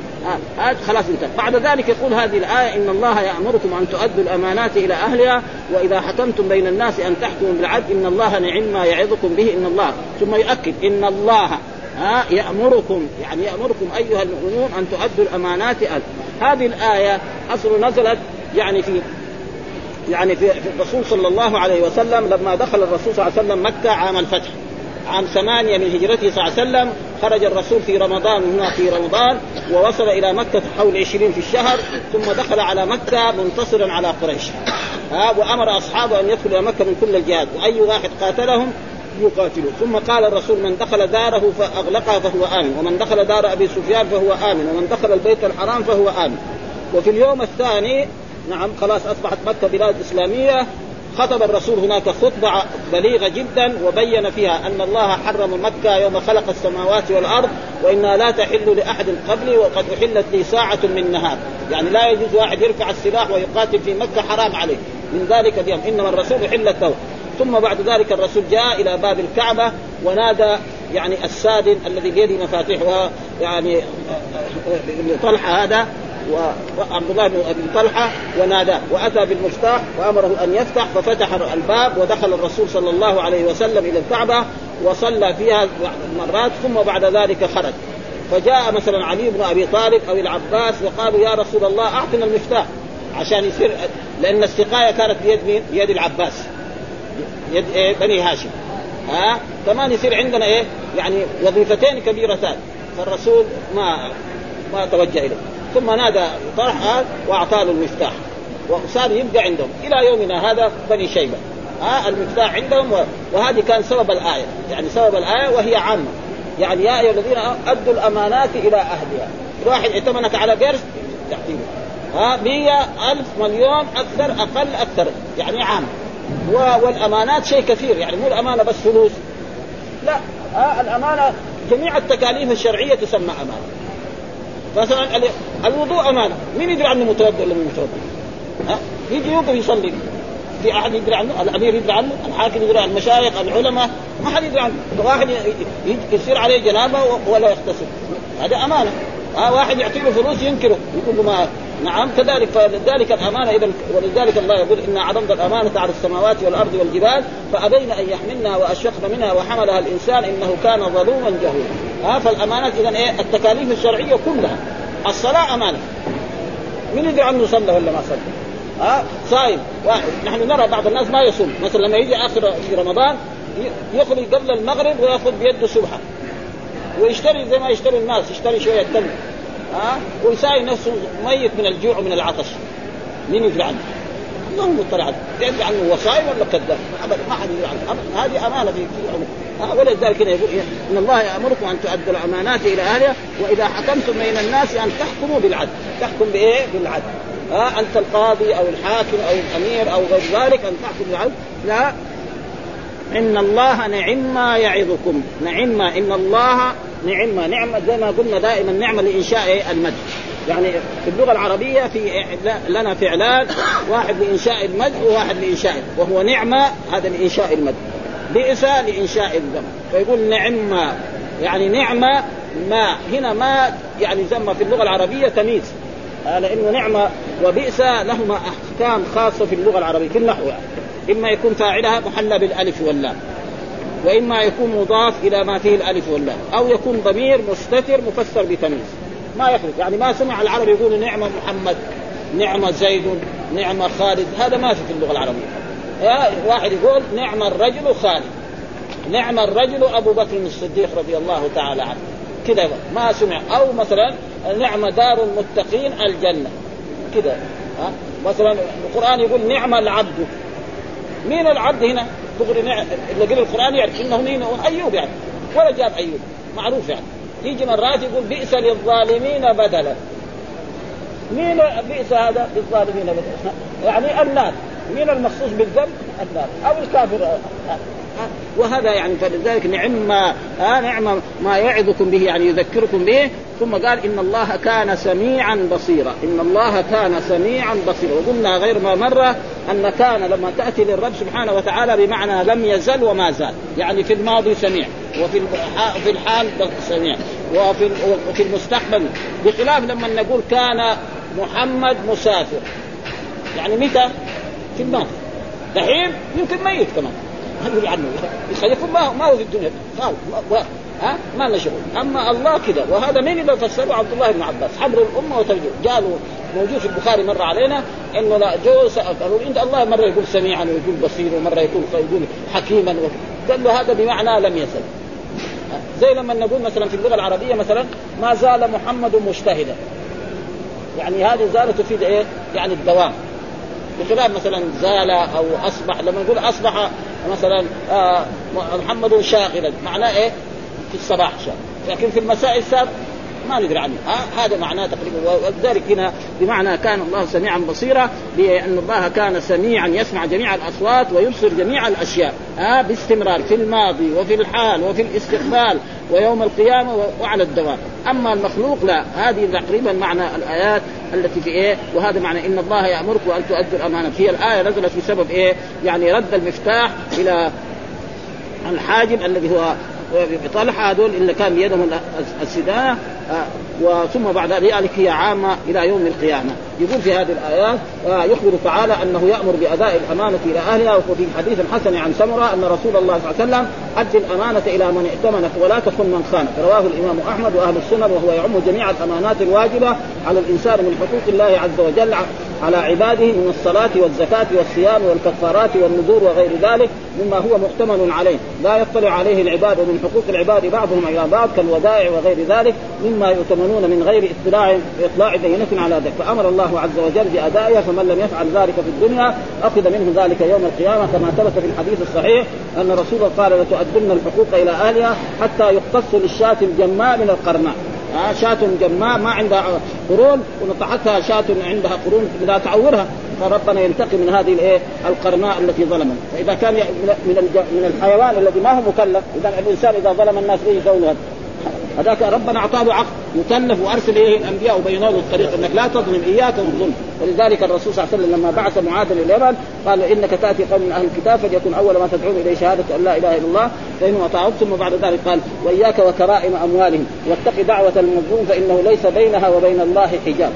هذا خلاص انتهى. بعد ذلك يقول هذه الآية إن الله يأمركم أن تؤدوا الأمانات إلى أهلها وإذا حكمتم بين الناس أن تحكموا بالعدل إن الله نعم ما يعظكم به إن الله ثم يؤكد إن الله ها؟ يأمركم يعني يأمركم أيها المؤمنون أن تؤدوا الأمانات أهل. هذه الآية أصل نزلت يعني في يعني في الرسول صلى الله عليه وسلم لما دخل الرسول صلى الله عليه وسلم مكة عام الفتح. عام ثمانية من هجرته صلى الله عليه وسلم خرج الرسول في رمضان هنا في رمضان ووصل إلى مكة حول عشرين في الشهر ثم دخل على مكة منتصرا على قريش. ها وأمر أصحابه أن يدخلوا إلى مكة من كل الجهات وأي واحد قاتلهم يقاتلوا ثم قال الرسول من دخل داره فأغلقها فهو آمن ومن دخل دار أبي سفيان فهو آمن ومن دخل البيت الحرام فهو آمن. وفي اليوم الثاني نعم خلاص أصبحت مكة بلاد إسلامية. خطب الرسول هناك خطبة بليغة جدا وبين فيها أن الله حرم مكة يوم خلق السماوات والأرض وإنها لا تحل لأحد قبلي وقد أحلت لي ساعة من نهار. يعني لا يجوز واحد يرفع السلاح ويقاتل في مكة حرام عليه. من ذلك اليوم إنما الرسول حلت له ثم بعد ذلك الرسول جاء إلى باب الكعبة ونادى يعني السادن الذي بيده مفاتيحها يعني طلحة هذا. وعبد الله بن أبي طلحة وناداه. وأتى بالمفتاح وأمره أن يفتح ففتح الباب ودخل الرسول صلى الله عليه وسلم إلى الكعبة وصلى فيها مرات ثم بعد ذلك خرج. فجاء مثلا علي بن أبي طالب أو العباس وقالوا يا رسول الله أعطنا المفتاح. عشان يصير لأن السقاية كانت بيد مين؟ بيد العباس. يد إيه؟ بني هاشم. ها؟ كمان يصير عندنا إيه؟ يعني وظيفتين كبيرتان. فالرسول ما ما توجه إليه. ثم نادى طلحه واعطاه المفتاح. وصار يبقى عندهم. إلى يومنا هذا بني شيبة. ها المفتاح عندهم وهذه كان سبب الآية. يعني سبب الآية وهي عامة. يعني يا أيها الذين أدوا الأمانات إلى أهلها. واحد ائتمنك على قرش تعطيه. ها مية ألف مليون أكثر أقل أكثر. يعني عام والأمانات شيء كثير. يعني مو الأمانة بس فلوس. لا. ها الأمانة جميع التكاليف الشرعية تسمى أمانة. مثلا الوضوء أمانة. مين يدري عنه متوضا ولا مو متوضا؟ ها؟ يجي يوقف يصلي. في أحد يدري عنه؟ الأمير يدري عنه؟ الحاكم يدري عنه؟ المشايخ العلماء ما حد يدري عنه. واحد يصير عليه جنابة ولا يغتسل هذا أمانة. ها واحد يعطي له فلوس ينكره. يقول له ما نعم كذلك فلذلك الأمانة إذا ولذلك الله يقول انا عرضنا الأمانة على السماوات والأرض والجبال فأبين أن يحملنها وأشفقن منها وحملها الإنسان إنه كان ظلوما جهولا. ها فالامانات إذا إيه؟ التكاليف الشرعية كلها. الصلاة أمانة. من يدري عنه صلى ولا ما صلى ها صايم. نحن نرى بعض الناس ما يصوم. مثلا لما يجي آخر في رمضان يخرج قبل المغرب ويأخذ بيده سبحة. ويشتري زي ما يشتري الناس يشتري شوية تمر ها؟ ويساوي نفسه ميت من الجوع ومن العطش. مين يدري عنه؟ هو مطلع. عنه يدري عنه وصايم ولا كذاب؟ ابدا ما حد يدري عنه. هذه أمانة في العمر ولذلك يقول إن الله يأمركم أن تؤدوا الأمانات إلى أهلها وإذا حكمتم بين الناس أن تحكموا بالعدل. تحكم بإيه؟ بالعدل. ها أنت القاضي أو الحاكم أو الأمير أو غير ذلك أن تحكم بالعدل. لا. إن الله نعم ما يعظكم. نعم إن الله نعم. نعمة زي ما قلنا دائما نعمة لإنشاء المد يعني في اللغة العربية في لنا فعلان واحد لإنشاء المد وواحد لإنشاء وهو نعمه هذا لإنشاء المد بئس لإنشاء الذم فيقول نعم يعني نعمه ما. هنا ما يعني زم في اللغة العربية تمييز. لأنه نعمه وبئس لهما أحكام خاصة في اللغة العربية في النحو. يعني. إما يكون فاعلها محلى بالألف واللام وإما يكون مضاف إلى ما فيه الألف واللام أو يكون ضمير مستتر مفسر بتمييز. ما يخرج يعني ما سمع العرب يقولوا نعمه محمد نعمه زيد نعمه خالد هذا ما في في اللغة العربية. واحد يقول نعم الرجل خالد نعم الرجل أبو بكر الصديق رضي الله تعالى عنه. كذا ما سمع. أو مثلا نعم دار المتقين الجنة. كذا. ها مثلا القرآن يقول نعم العبد. مين العبد هنا؟ تغري نعم اللي قرا القرآن يعرف إنه مين؟ أيوب يعني ولا جاب أيوب؟ معروف يعني. يجي مرات يقول بئس للظالمين بدلا. مين بئس هذا؟ للظالمين بدلا. يعني النار مين المخصوص بالذنب؟ النار أو الكافر. وهذا يعني فلذلك نعم ما آه نعم ما يعظكم به يعني يذكركم به. ثم قال إن الله كان سميعا بصيرا. إن الله كان سميعا بصيرا. وقلنا غير ما مره أن كان لما تأتي للرب سبحانه وتعالى بمعنى لم يزل وما زال. يعني في الماضي سميع وفي في الحال سميع وفي وفي المستقبل. بخلاف لما نقول كان محمد مسافر. يعني متى؟ في الماضي. دحين يمكن ميت كمان. يقول عنه. يكون ما ما هو في الدنيا. خالص ها؟ ما لنا شغل. أما الله كذا وهذا مين اللي فسره؟ عبد الله بن عباس. حبر الأمة وترجمه قالوا موجود في البخاري مره علينا إنه لا جو قالوا انت الله مرة يقول سميعا ويقول بصير ومره يقول يقول حكيما قال له هذا بمعنى لم يزل. زي لما نقول مثلا في اللغة العربية مثلا ما زال محمد مجتهدا. يعني هذه زال تفيد إيه؟ يعني الدوام. بخلاف مثلا زال أو أصبح لما نقول أصبح مثلا آه محمد شاغلا معناه إيه؟ في الصباح شاغل. لكن في المساء السابق ما ندري عنه. آه هذا معناه تقريبا. ولذلك هنا بمعنى كان الله سميعا بصيرا لأن الله كان سميعا يسمع جميع الأصوات ويبصر جميع الأشياء. آه باستمرار في الماضي وفي الحال وفي الاستقبال ويوم القيامة وعلى الدوام. أما المخلوق لا. هذه تقريبا معنى الآيات التي في إيه؟ وهذا معنى إن الله يأمركم أن تؤدوا الأمانة. هي الآية نزلت بسبب إيه؟ يعني رد المفتاح إلى الحاجب الذي هو طلحه هذول اللي كان بيدهم السدانه آه وثم بعد ذلك هي عامة إلى يوم القيامة. يقول في هذه الآيات آه يخبر تعالى أنه يأمر بأداء الأمانة إلى أهلها وفي حديث حسن عن سمرة أن رسول الله صلى الله عليه وسلم أدي الأمانة إلى من ائتمنك ولا تخن من خانك رواه الإمام أحمد وأهل السنن وهو يعم جميع الأمانات الواجبة على الإنسان من حقوق الله عز وجل على عباده من الصلاة والزكاة والصيام والكفارات والنذور وغير ذلك مما هو مؤتمن عليه. لا يطلع عليه العباد ومن حقوق العباد بعضهم إلى بعض كالودائع وغير ذلك مما يؤتمنون من غير اطلاع إطلاع بينة على ذلك. فأمر الله عز وجل بأدائها فمن لم يفعل ذلك في الدنيا أخذ منه ذلك يوم القيامة كما ثبت في الحديث الصحيح أن رسول الله قال لتؤدن الحقوق إلى أهلها حتى يقتص للشاة الجماء من القرناء. آه شاة جماء ما عندها قرون ونطحتها شاة عندها قرون لا تعورها فربنا ينتقم من هذه الإيه؟ القرناء التي ظلمت فإذا كان من من الحيوان الذي ما هو مكلف إذا الإنسان إذا ظلم الناس إيه يسوي هذاك ربنا أعطاه عقل مكلف وأرسل إليه الأنبياء وبينوا الطريق إنك لا تظلم إياك الظلم. ولذلك الرسول صلى الله عليه وسلم لما بعث معاذ اليمن قال إنك تأتي قوم من أهل الكتاب فليكن أول ما تدعون إليه شهادة أن لا إله إلا الله فانهم اطاعوك ثم بعد ذلك قال وإياك وكرائم أموالهم. واتق دعوة المظلوم فإنه ليس بينها وبين الله حجاب.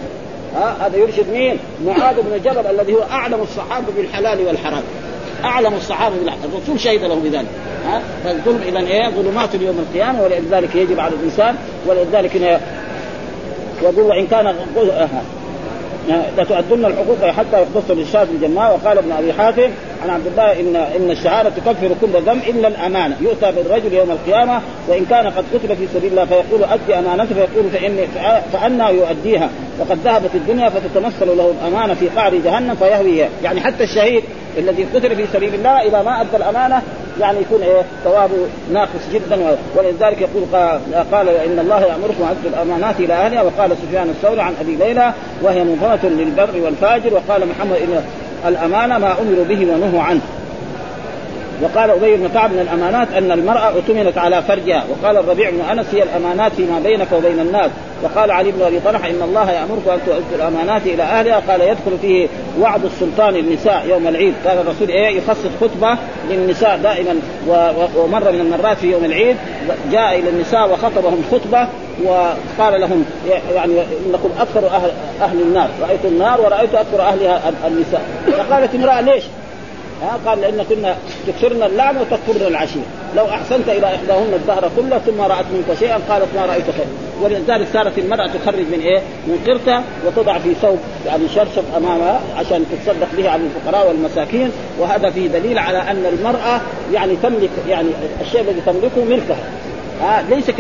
ها هذا يرشد مين؟ معاذ بن جبل الذي هو أعلم الصحابة بالحلال والحرام. أعلم الصحابة بالحلال الرسول شهد له بذلك. ها؟ فالظلم اذا إيه؟ ظلمات يوم القيامة ولذلك يجب على الإنسان ولذلك يقول وان كان لتؤدن الحقوق حتى يختص للشاة الجماء وقال ابن أبي حاتم عن عبد الله ان إن الشهادة تكفر كل ذنب إلا الأمانة. يؤتى بالرجل يوم القيامة وإن كان قد قتل في سبيل الله فيقول أدي أمانته فيقول فاني فأنا يؤديها. وقد ذهبت الدنيا فتتمثل له الأمانة في قعر جهنم فيهوي يعني حتى الشهيد الذي قتل في سبيل الله إذا ما أدى الأمانة يعني يكون إيه ثوابه ناقص جدا. ولذلك يقول قال إن الله يأمركم ان الأمانات إلى أهلها. وقال سفيان الثوري عن أبي ليلى وهي منظمه للبر والفاجر. وقال محمد إن الأمانة ما أمروا به ونهوا عنه. وقال أبي بن كعب من الأمانات أن المرأة اؤتمنت على فرجها وقال الربيع بن أنس هي الأمانات فيما بينك وبين الناس. وقال علي بن أبي طلحة إن الله يأمرك أن تؤدوا الأمانات إلى أهلها قال يدخل فيه وعد السلطان النساء يوم العيد. كان الرسول إيه يخصص خطبة للنساء دائما ومرة من المرات في يوم العيد. جاء إلى النساء وخطبهم خطبة وقال لهم يعني إنكم أكثر أهل أهل النار. رايت النار ورأيت أكثر أهلها النساء. فقالت امرأة ليش؟ ها؟ قال لأنكن تكثرن اللعن وتكفرن العشير. لو أحسنت إلى إحداهن الدهر كله ثم رأت منك شيئا قالت ما رايت خير ولذلك صارت المرأة تخرج من إيه؟ من قرطها وتضع في ثوب يعني شرشف أمامها عشان تتصدق به على الفقراء والمساكين. وهذا فيه دليل على أن المرأة يعني تملك يعني الشيء الذي تملكه ملكها. آه ليس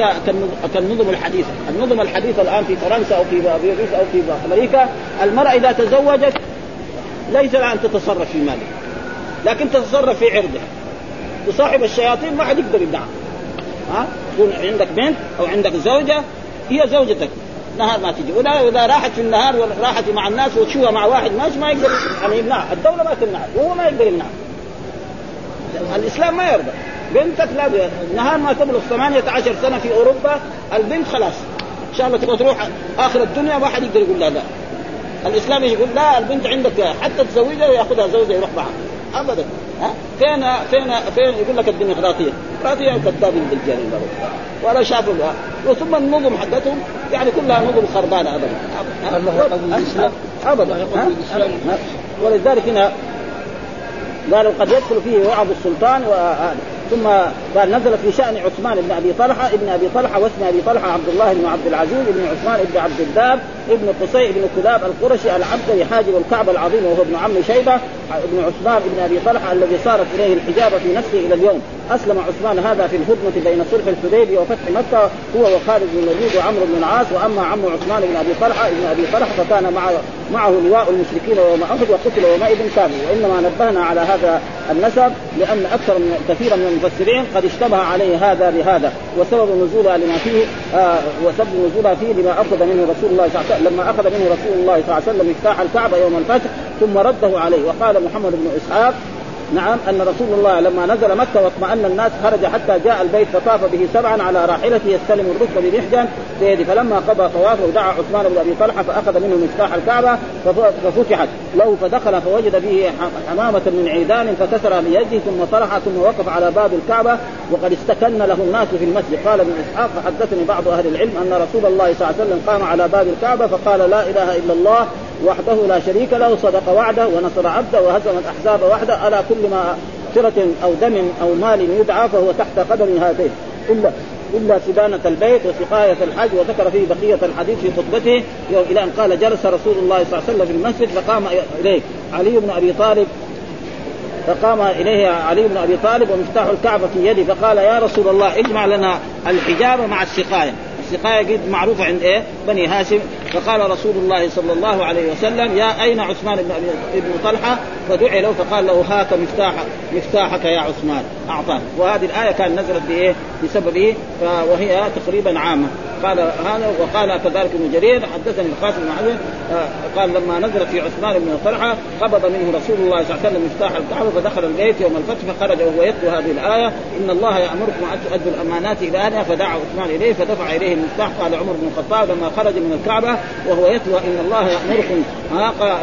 كالنظم الحديثة، النظم الحديثة الآن في فرنسا أو في باريس أو في أمريكا المرأة إذا تزوجت ليس لها أن تتصرف في مالها. لكن تتصرف في عرضها. وصاحب الشياطين ما حد يقدر يمنعها ها؟ يكون عندك بنت أو عندك زوجة هي زوجتك. نهار ما تجي. ولا اذا راحت في النهار وراحت مع الناس وتشوفها مع واحد ناس ما يقدر يعني يمنعها. الدولة ما تمنعها. وهو ما يقدر يمنعها. الإسلام ما يرضى. بنتك لا نهار ما تبلغ 18 سنة في أوروبا البنت خلاص. إن شاء الله تبغى تروح آخر الدنيا ما حد يقدر يقول لها لا. الإسلام يقول لا البنت عندك حتى تزوجها وياخذها زوجها يروح معها. ابدا. ها؟ فين فين فين يقول لك الديمقراطيه الديمقراطيه كذابين بالجانب ولا شافوا وثم النظم حقتهم يعني كلها نظم خربانة ابدا. ابدا. ولذلك هنا قالوا قد يدخل فيه وعظ السلطان وهذا ثم قال نزل في شأن عثمان بن أبي طلحة ابن أبي طلحة واسم أبي طلحة عبد الله بن عبد العزيز بن عثمان بن عبد الداب ابن قصي بن كلاب القرشي العبد حاجب الكعبه العظيم وهو ابن عم شيبة ابن عثمان بن أبي طلحة الذي صارت إليه الحجابة في نفسه إلى اليوم. أسلم عثمان هذا في الهدنه بين صلح الحديبيه وفتح مكة هو وخالد بن الوليد وعمرو بن العاص وأما عم عثمان بن أبي طلحة ابن أبي طلحة فكان مع معه لواء المشركين يوم احد وقتل يومئذ كامل. وإنما نبهنا على هذا النسب لأن أكثر من كثيرا من المفسرين قد اشتبه عليه هذا بهذا. وسبب نزولها لما فيه آه وسبب نزولها فيه لما أخذ منه رسول الله صلى الله عليه وسلم لما أخذ منه رسول الله صلى الله عليه وسلم مفتاح الكعبة يوم الفتح ثم رده عليه. وقال محمد بن إسحاق نعم أن رسول الله لما نزل مكة واطمأن الناس خرج حتى جاء البيت فطاف به سبعا على راحلته يستلم الركب بمحجن بيده فلما قضى طوافه ودعا عثمان بن أبي طلحة فأخذ منه مفتاح الكعبة ففتحت له فدخل فوجد به حمامة من عيدان فكسر بيده ثم طرح ثم وقف على باب الكعبة. وقد استكن له الناس في المسجد. قال ابن إسحاق فحدثني بعض أهل العلم أن رسول الله صلى الله عليه وسلم قام على باب الكعبة فقال لا إله إلا الله وحده لا شريك له صدق وعده ونصر عبده وهزم الأحزاب وحده. ألا كل ما سرة أو دم أو مال يدعى فهو تحت قدم هاتين الا إلا سبانة البيت وسقاية الحج وذكر فيه بقية الحديث في خطبته. إلى أن قال جلس رسول الله صلى الله عليه وسلم في المسجد فقام إليه علي بن أبي طالب فقام إليه علي بن أبي طالب ومفتاح الكعبة في يده فقال يا رسول الله اجمع لنا الحجاب مع السقاية. السقايه قد معروفة عند إيه؟ بني هاشم. فقال رسول الله صلى الله عليه وسلم يا أين عثمان بن ابن طلحة؟ فدعي له فقال له هاك مفتاح مفتاحك يا عثمان. أعطاه. وهذه الآية كان نزلت بإيه؟ بسببه وهي تقريبا عامه قال هذا وقال كذلك ابن جرير حدثني القاسم بن علي آه، قال لما نزلت في عثمان بن طلحة قبض منه رسول الله صلى الله عليه وسلم مفتاح الكعبة فدخل البيت يوم الفتح فخرج وهو يتلو هذه الآية إن الله يأمركم أن تؤدوا الأمانات إلى أهلها فدعا عثمان إليه فدفع إليه المفتاح قال عمر بن الخطاب لما خرج من الكعبة وهو يتلو إن الله يأمركم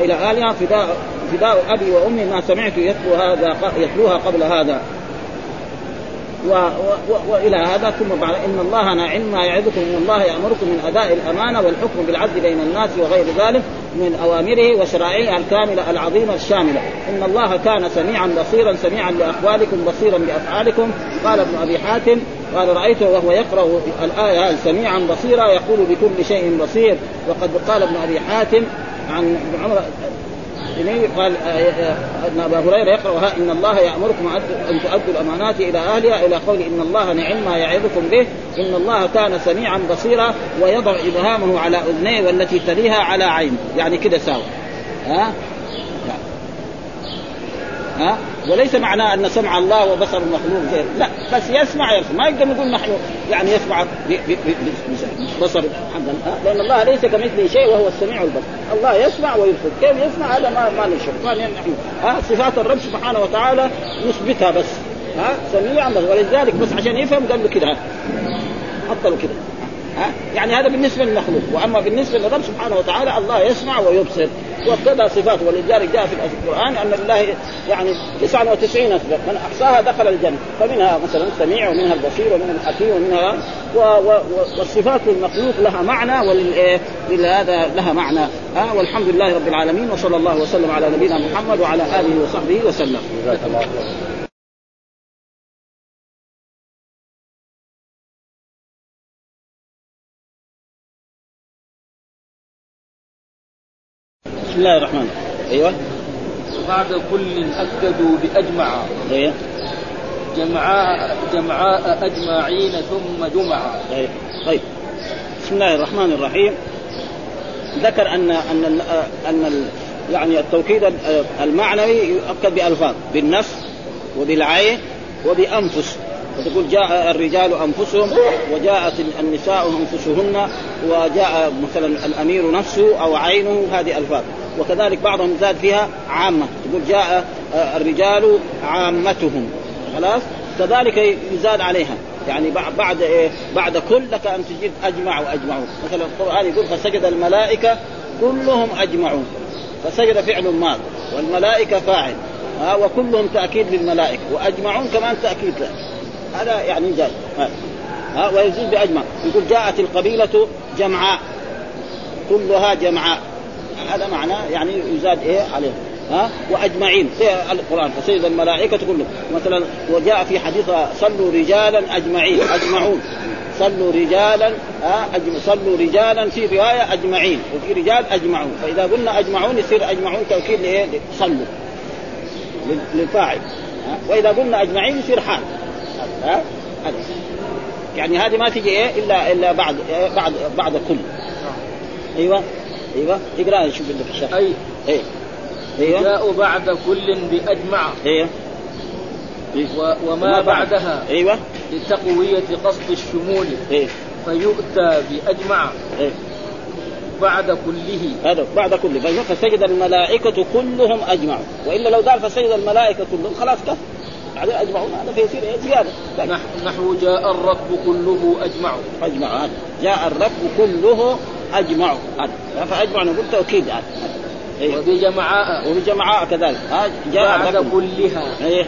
إلى أهلها فداء فداء أبي وأمي ما سمعت يتلو هذا يتلوها قبل هذا. و و وإلى هذا ثم بعد إن الله نعم ما يعظكم الله يأمركم من أداء الأمانة والحكم بالعدل بين الناس وغير ذلك من أوامره وشرائعه الكاملة العظيمة الشاملة. إن الله كان سميعا بصيرا سميعا لاقوالكم بصيرا بأفعالكم. قال ابن أبي حاتم قال رايته وهو يقرأ الآية سميعا بصيرا يقول بكل شيء بصير. وقد قال ابن أبي حاتم عن ابن عمر قال آه، آه، ان ابا هريرة يقرأ إن الله يأمركم أن تؤدوا الأمانات إلى أهلها إلى قول إن الله نعم ما يعظكم به إن الله كان سميعا بصيرا ويضع إبهامه على أذنيه والتي تليها على عين يعني كده ساوى. ها؟ ها؟ وليس معناه أن سمع الله وبصر المخلوق غير لا بس يسمع يسمع. ما يقدر نقول نحن يعني يسمع بصر حقا لأن الله ليس كمثله شيء وهو السميع البصر الله يسمع ويبصر. كيف يسمع؟ هذا ما ما نشوف ما نحن ها صفات الرب سبحانه وتعالى نثبتها بس. ها سميع ولذلك بس عشان يفهم قال له كده. حط له كده. ها؟ يعني هذا بالنسبة للمخلوق. وأما بالنسبة للرب سبحانه وتعالى الله يسمع ويبصر. وكذا صفات ولذلك جاء في القرآن أن لله يعني 99 اسباب من أحصاها دخل الجنة. فمنها مثلا السميع ومنها البصير ومنها الحكيم ومنها و و والصفات للمخلوق لها معنى ولهذا لها معنى. ها؟ والحمد لله رب العالمين وصلى الله وسلم على نبينا محمد وعلى آله وصحبه وسلم. بسم الله الرحمن الرحيم. أيوه. بعد كل اكدوا بأجمع. أيوه. جمعاء جمعاء أجمعين ثم جمعا أيوه. طيب. بسم الله الرحمن الرحيم. ذكر ان أن أن يعني التوكيد المعنوي يؤكد بألفاظ. بالنفس وبالعين وبأنفس. وتقول جاء الرجال أنفسهم وجاءت النساء أنفسهن وجاء مثلا الأمير نفسه أو عينه. هذه ألفاظ. وكذلك بعضهم زاد فيها عامة. تقول جاء آه، الرجال عامتهم. خلاص؟ كذلك يزاد عليها. يعني بعد إيه بعد كل لك أن تجيب أجمع واجمعون مثلا القرآن يقول فسجد الملائكة كلهم اجمعون فسجد فعل ماض والملائكة فاعل. ها وكلهم تأكيد للملائكة. وأجمعون كمان تأكيد له. هذا يعني جاي ها ويزيد بأجمع. يقول جاءت القبيلة جمعاء. كلها جمعاء. هذا معناه يعني يزاد إيه عليهم ها؟ وأجمعين. في القرآن. فسيد الملائكة كلهم. مثلا وجاء في حديث صلوا رجالا أجمعين. أجمعون. صلوا رجالا أجم... صلوا رجالا في رواية أجمعين. وفي رجال أجمعون. فإذا قلنا أجمعون يصير أجمعون توكيد لإيه؟ صلوا للفاعل؟ وإذا قلنا أجمعين يصير حال. ها؟ يعني هذه ما تجي إيه؟ إلا إلا بعد إيه؟ بعد بعد كل أيوه. أيوه. اقرأ شوف لك الشرح أي. إيه. أيوه. جاءوا بعد كل بأجمع. أيوه. و... وما بعدها. أيوه. لتقوية قصد الشمول. إيه؟ فيؤتى بأجمع. إيه؟ بعد كله. هذا بعد كله. فسجد الملائكة كلهم أجمعوا. وإلا لو قال فسجد الملائكة كلهم خلاص كف. بعدين أجمعون هذا فيصير إيه؟ زيادة. نحو جاء الرب كله أجمع. أجمع. هذا. جاء الرب كله أجمع. هذا فأجمع نقول توكيد. هذا إيه؟ وبجمعاء وبجمعاء كذلك. جاء بعد كلها. إيه؟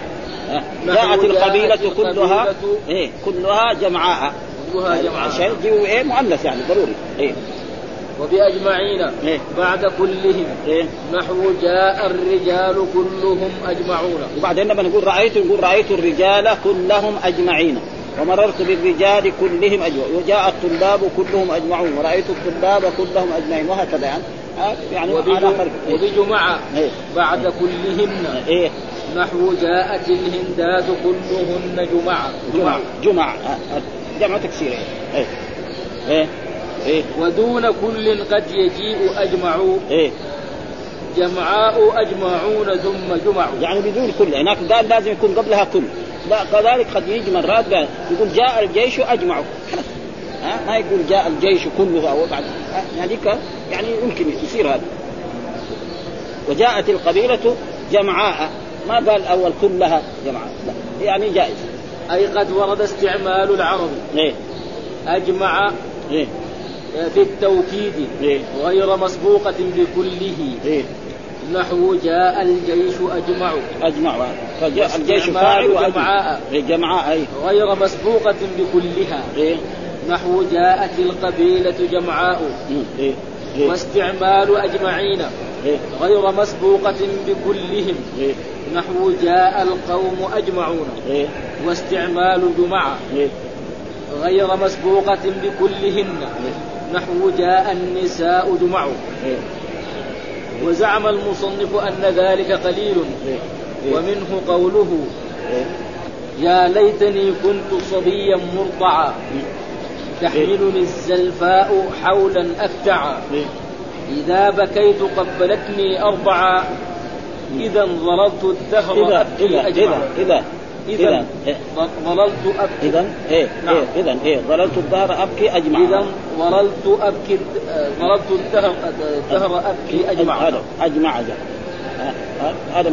جاءت القبيلة كلها. إيه. كلها جمعاء كلها جمعاء شيء إيه؟ مؤنث يعني ضروري. إيه. وبأجمعين إيه؟ بعد كلهم. إيه؟ نحو جاء الرجال كلهم أجمعون. وبعدين لما نقول رأيت نقول رأيت الرجال كلهم أجمعين. ومررت بالرجال كلهم أجمعون وجاء الطلاب كلهم أجمعون ورأيت الطلاب كلهم أجمعين وهكذا يعني يعني وبجمعة إيه؟ بعد كلهن إيه؟ نحو جاءت الهندات كلهن جمعة جمعة جمعة جمع تكسير إيه؟ إيه؟ إيه؟ ودون كل قد يجيء أجمع إيه؟ جمعاء أجمعون ثم جمع يعني بدون كل هناك قال لازم يكون قبلها كل لا كذلك قد يجي مرات يقول جاء الجيش أجمع ها؟ ما يقول جاء الجيش كله أو بعد. هذيك يعني يمكن يصير هذا. وجاءت القبيلة جمعاء. ما قال أول كلها جمعاء. لا يعني جائز أي قد ورد استعمال العرب. إيه؟ أجمع إيه؟ في التوكيد إيه؟ غير مسبوقة بكله إيه؟ نحو جاء الجيش أجمع أجمع فجاء الجيش فاعل جمعاء إيه جمعاء أي غير مسبوقة بكلها إيه؟ نحو جاءت القبيلة جمعاء إيه؟ إيه؟ واستعمال أجمعين إيه؟ غير مسبوقة بكلهم إيه؟ نحو جاء القوم أجمعون إيه؟ واستعمال جمعة إيه؟ غير مسبوقة بكلهن إيه؟ نحو جاء النساء جمع إيه؟ وزعم المصنف أن ذلك قليل. ومنه قوله يا ليتني كنت صبيا مرضعا تحملني الزلفاء حولا أفتعا إذا بكيت قبلتني أربعا إذا ظللت الدهر إذا إذا إذا إذا. ظللت أبكي. إذا إيه؟ نعم. إيه إذا إيه؟ ظللت الدهر أبكي أجمع إذا ظللت أبكي ظللت الدهر أبكي أجمع أجمع هذا هذا